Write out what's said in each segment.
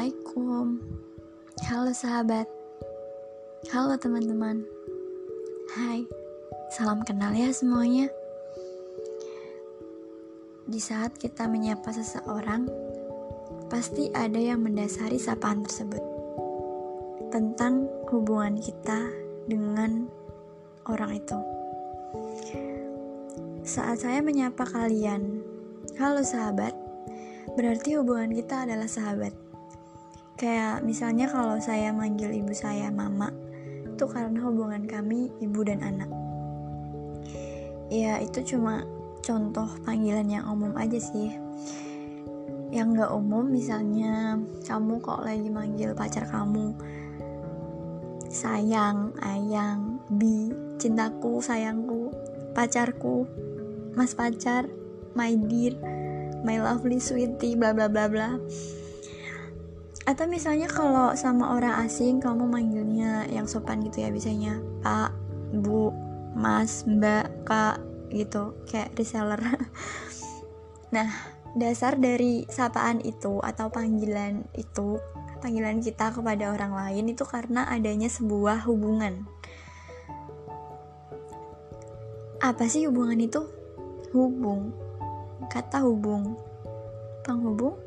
Assalamualaikum. Halo sahabat. Halo teman-teman. Hai. Salam kenal ya semuanya. Di saat kita menyapa seseorang Pasti ada yang mendasari sapaan tersebut. Tentang hubungan kita dengan orang itu. Saat saya menyapa kalian Halo sahabat berarti hubungan kita adalah sahabat. Kayak misalnya kalau saya manggil ibu saya mama, itu karena hubungan kami ibu dan anak. Ya itu cuma contoh panggilan yang umum aja sih. Yang nggak umum misalnya kamu kok lagi manggil pacar kamu sayang, ayang, bi, cintaku, sayangku, pacarku, mas pacar, my dear my lovely sweetie bla bla bla bla atau misalnya kalau sama orang asing kamu manggilnya yang sopan gitu ya biasanya. Pak bu mas mbak kak gitu. Kayak reseller. Nah dasar dari sapaan itu atau panggilan itu panggilan kita kepada orang lain itu karena adanya sebuah hubungan. Apa sih hubungan itu? Hubung. Kata hubung. Penghubung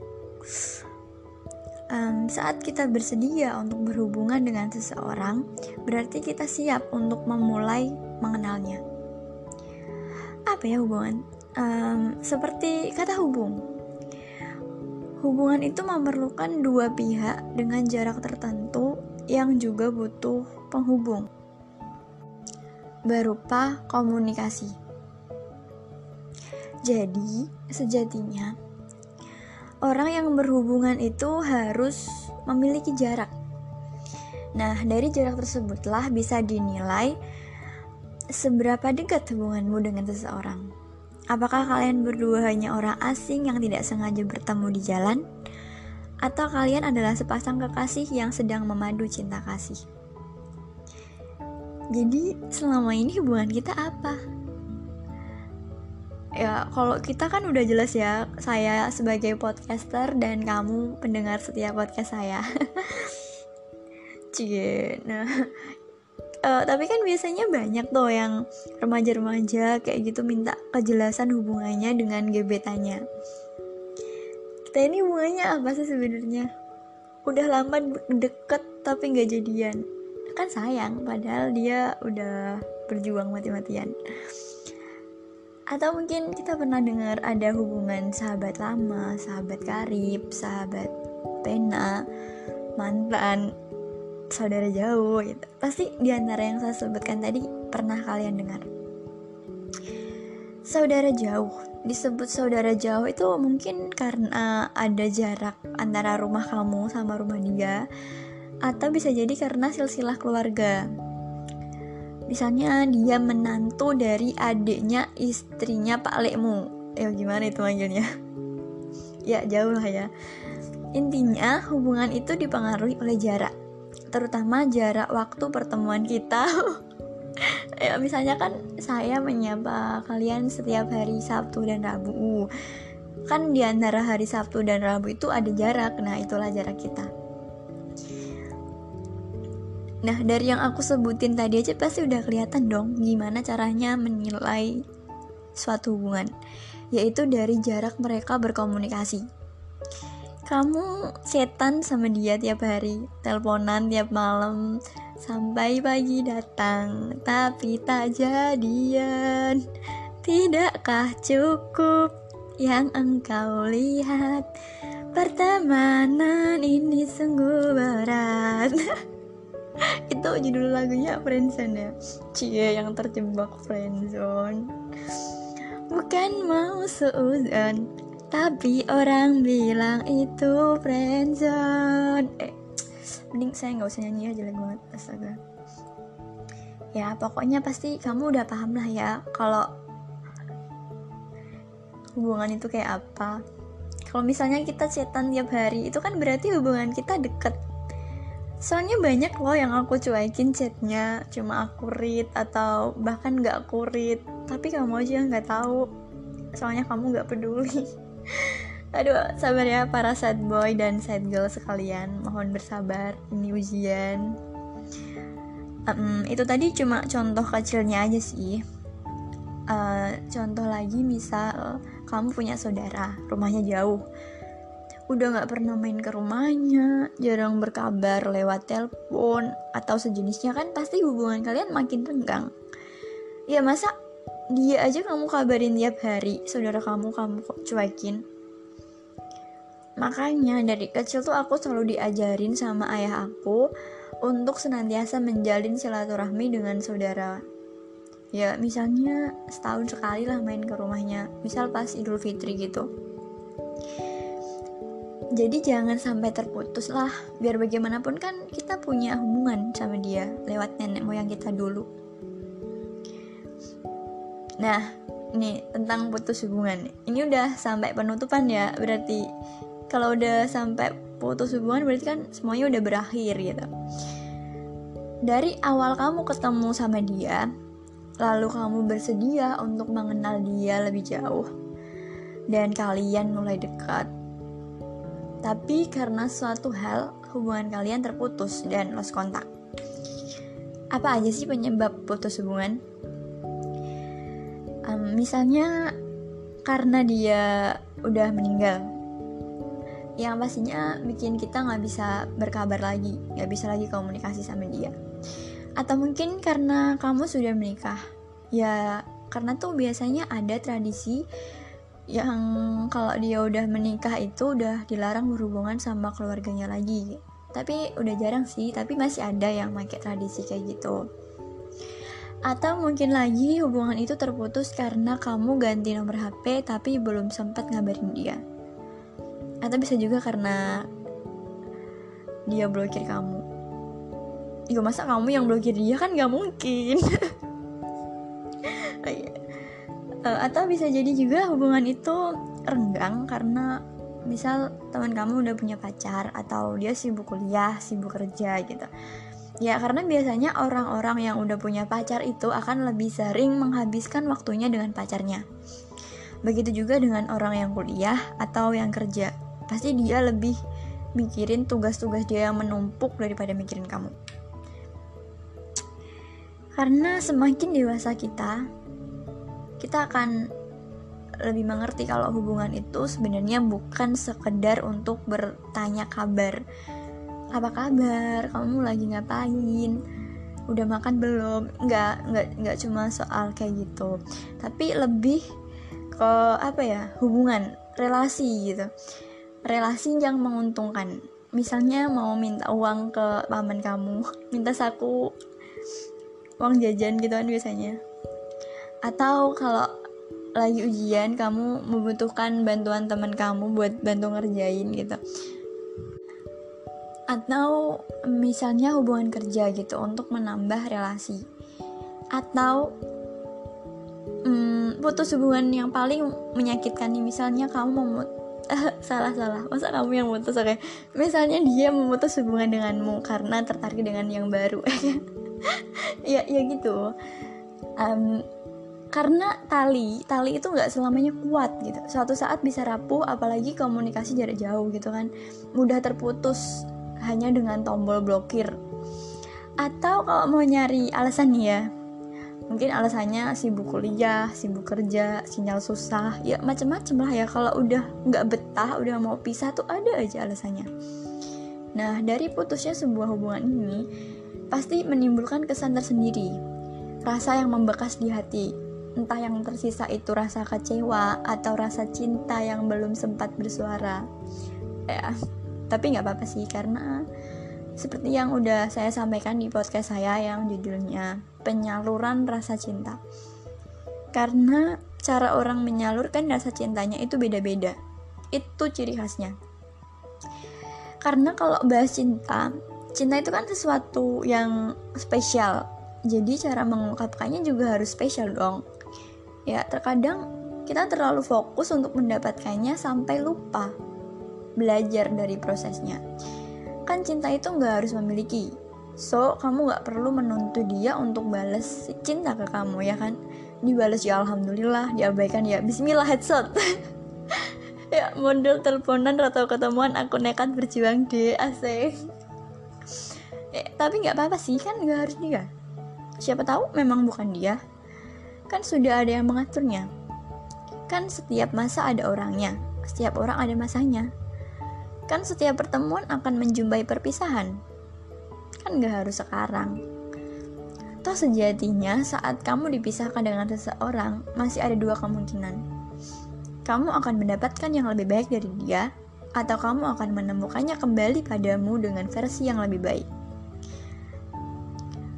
um, saat kita bersedia untuk berhubungan dengan seseorang berarti kita siap untuk memulai mengenalnya. Apa ya hubungan? Um, seperti kata hubung. Hubungan itu memerlukan dua pihak dengan jarak tertentu yang juga butuh penghubung. Berupa komunikasi. Jadi, sejatinya orang yang berhubungan itu harus memiliki jarak. Nah, dari jarak tersebutlah bisa dinilai seberapa dekat hubunganmu dengan seseorang. Apakah kalian berdua hanya orang asing yang tidak sengaja bertemu di jalan? Atau kalian adalah sepasang kekasih yang sedang memadu cinta kasih? Jadi, selama ini hubungan kita apa? Ya kalau kita kan udah jelas ya saya sebagai podcaster dan kamu pendengar setiap podcast saya. Cie nah. Uh, tapi kan biasanya banyak tuh yang remaja-remaja kayak gitu minta kejelasan hubungannya dengan gebetannya. Kita ini hubungannya apa sih sebenarnya? Udah lama deket tapi nggak jadian. Kan sayang padahal dia udah berjuang mati-matian atau mungkin kita pernah dengar ada hubungan sahabat lama, sahabat karib, sahabat pena, mantan, saudara jauh gitu. Pasti di antara yang saya sebutkan tadi pernah kalian dengar. Saudara jauh disebut saudara jauh itu mungkin karena ada jarak antara rumah kamu sama rumah dia atau bisa jadi karena silsilah keluarga misalnya dia menantu dari adiknya istrinya Pak Lekmu. Ya gimana itu manggilnya? Ya jauh lah ya. Intinya hubungan itu dipengaruhi oleh jarak terutama jarak waktu pertemuan kita. Ya misalnya kan saya menyapa kalian setiap hari Sabtu dan Rabu. Kan di antara hari Sabtu dan Rabu itu ada jarak. Nah itulah jarak kita Nah, dari yang aku sebutin tadi aja pasti udah kelihatan dong gimana caranya menilai suatu hubungan, yaitu dari jarak mereka berkomunikasi. Kamu setan sama dia tiap hari, teleponan tiap malam, sampai pagi datang, tapi tak jadian. Tidakkah cukup yang engkau lihat? Pertemanan ini sungguh berat. itu judul lagunya friendzone ya cie yang terjebak friendzone. Bukan mau seuzon tapi orang bilang itu friendzone. Eh mending saya nggak usah nyanyi aja jelek banget astaga. Ya pokoknya pasti kamu udah paham lah ya kalau hubungan itu kayak apa. Kalau misalnya kita chatan tiap hari itu kan berarti hubungan kita deket soalnya banyak loh yang aku cuekin chatnya. Cuma aku read atau bahkan gak aku read. Tapi kamu aja nggak tahu. Soalnya kamu gak peduli. Aduh sabar ya para sad boy dan sad girl sekalian. Mohon bersabar ini ujian. Um, itu tadi cuma contoh kecilnya aja sih. Uh, contoh lagi misal kamu punya saudara rumahnya jauh udah nggak pernah main ke rumahnya jarang berkabar lewat telepon atau sejenisnya kan pasti hubungan kalian makin renggang ya masa dia aja kamu kabarin tiap hari saudara kamu kamu kok cuekin Makanya dari kecil tuh aku selalu diajarin sama ayah aku untuk senantiasa menjalin silaturahmi dengan saudara. Ya misalnya setahun sekali lah main ke rumahnya, misal pas Idul Fitri gitu. Jadi jangan sampai terputus lah, biar bagaimanapun kan kita punya hubungan sama dia lewat nenek moyang kita dulu. Nah, ini tentang putus hubungan. Ini udah sampai penutupan ya, berarti kalau udah sampai putus hubungan berarti kan semuanya udah berakhir gitu. Dari awal kamu ketemu sama dia lalu kamu bersedia untuk mengenal dia lebih jauh. Dan kalian mulai dekat tapi karena suatu hal hubungan kalian terputus dan lost kontak. Apa aja sih penyebab putus hubungan? Um, misalnya karena dia udah meninggal. Yang pastinya bikin kita nggak bisa berkabar lagi nggak bisa lagi komunikasi sama dia. Atau mungkin karena kamu sudah menikah. Ya karena tuh biasanya ada tradisi yang kalau dia udah menikah itu udah dilarang berhubungan sama keluarganya lagi. Tapi udah jarang sih tapi masih ada yang pakai tradisi kayak gitu. Atau mungkin lagi hubungan itu terputus karena kamu ganti nomor HP tapi belum sempat ngabarin dia. Atau bisa juga karena dia blokir kamu. Ya masa kamu yang blokir dia? Kan gak mungkin uh, atau bisa jadi juga hubungan itu renggang karena misal teman kamu udah punya pacar atau dia sibuk kuliah sibuk kerja gitu. Ya karena biasanya orang-orang yang udah punya pacar itu akan lebih sering menghabiskan waktunya dengan pacarnya. Begitu juga dengan orang yang kuliah atau yang kerja. Pasti dia lebih mikirin tugas-tugas dia yang menumpuk daripada mikirin kamu. Karena semakin dewasa kita kita akan lebih mengerti kalau hubungan itu sebenarnya bukan sekedar untuk bertanya kabar. Apa kabar? Kamu lagi ngapain? Udah makan belum? Nggak nggak nggak cuma soal kayak gitu. Tapi lebih ke apa ya hubungan relasi gitu. Relasi yang menguntungkan. Misalnya mau minta uang ke paman kamu minta saku uang jajan gitu kan biasanya atau kalau lagi ujian kamu membutuhkan bantuan teman kamu buat bantu ngerjain gitu. Atau misalnya hubungan kerja gitu untuk menambah relasi. Atau hmm, putus hubungan yang paling menyakitkan nih misalnya kamu mau salah salah. Masa kamu yang memutus oke? Misalnya dia memutus hubungan denganmu karena tertarik dengan yang baru ya ya gitu. Um, karena tali tali itu nggak selamanya kuat gitu. Suatu saat bisa rapuh apalagi komunikasi jarak jauh gitu kan. Mudah terputus hanya dengan tombol blokir. Atau kalau mau nyari alasan ya mungkin alasannya sibuk kuliah sibuk kerja sinyal susah ya macem-macem lah ya. Kalau udah nggak betah udah mau pisah tuh ada aja alasannya. Nah dari putusnya sebuah hubungan ini pasti menimbulkan kesan tersendiri. Rasa yang membekas di hati entah yang tersisa itu rasa kecewa atau rasa cinta yang belum sempat bersuara ya tapi nggak apa-apa sih karena seperti yang udah saya sampaikan di podcast saya yang judulnya penyaluran rasa cinta. Karena cara orang menyalurkan rasa cintanya itu beda-beda. Itu ciri khasnya. Karena kalau bahas cinta, cinta itu kan sesuatu yang spesial. Jadi cara mengungkapkannya juga harus spesial dong. Ya, terkadang kita terlalu fokus untuk mendapatkannya sampai lupa belajar dari prosesnya. Kan cinta itu nggak harus memiliki. So kamu nggak perlu menuntut dia untuk balas cinta ke kamu ya kan? Dibalas ya alhamdulillah diabaikan ya bismillah headshot ya model teleponan atau ketemuan aku nekat berjuang deh asik. Eh, tapi nggak apa-apa sih kan nggak harus dia. Siapa tahu memang bukan dia kan sudah ada yang mengaturnya. Kan setiap masa ada orangnya setiap orang ada masanya. Kan setiap pertemuan akan menjumpai perpisahan. Kan nggak harus sekarang. Toh sejatinya saat kamu dipisahkan dengan seseorang masih ada dua kemungkinan. Kamu akan mendapatkan yang lebih baik dari dia atau kamu akan menemukannya kembali padamu dengan versi yang lebih baik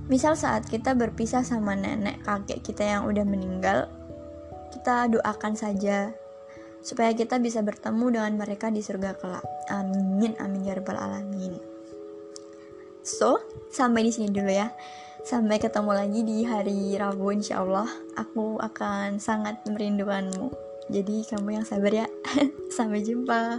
Misal saat kita berpisah sama nenek kakek kita yang udah meninggal, kita doakan saja supaya kita bisa bertemu dengan mereka di surga kelak. Amin, amin ya rabbal alamin. So, sampai di sini dulu ya. Sampai ketemu lagi di hari Rabu insya Allah. Aku akan sangat merindukanmu. Jadi kamu yang sabar ya. sampai jumpa.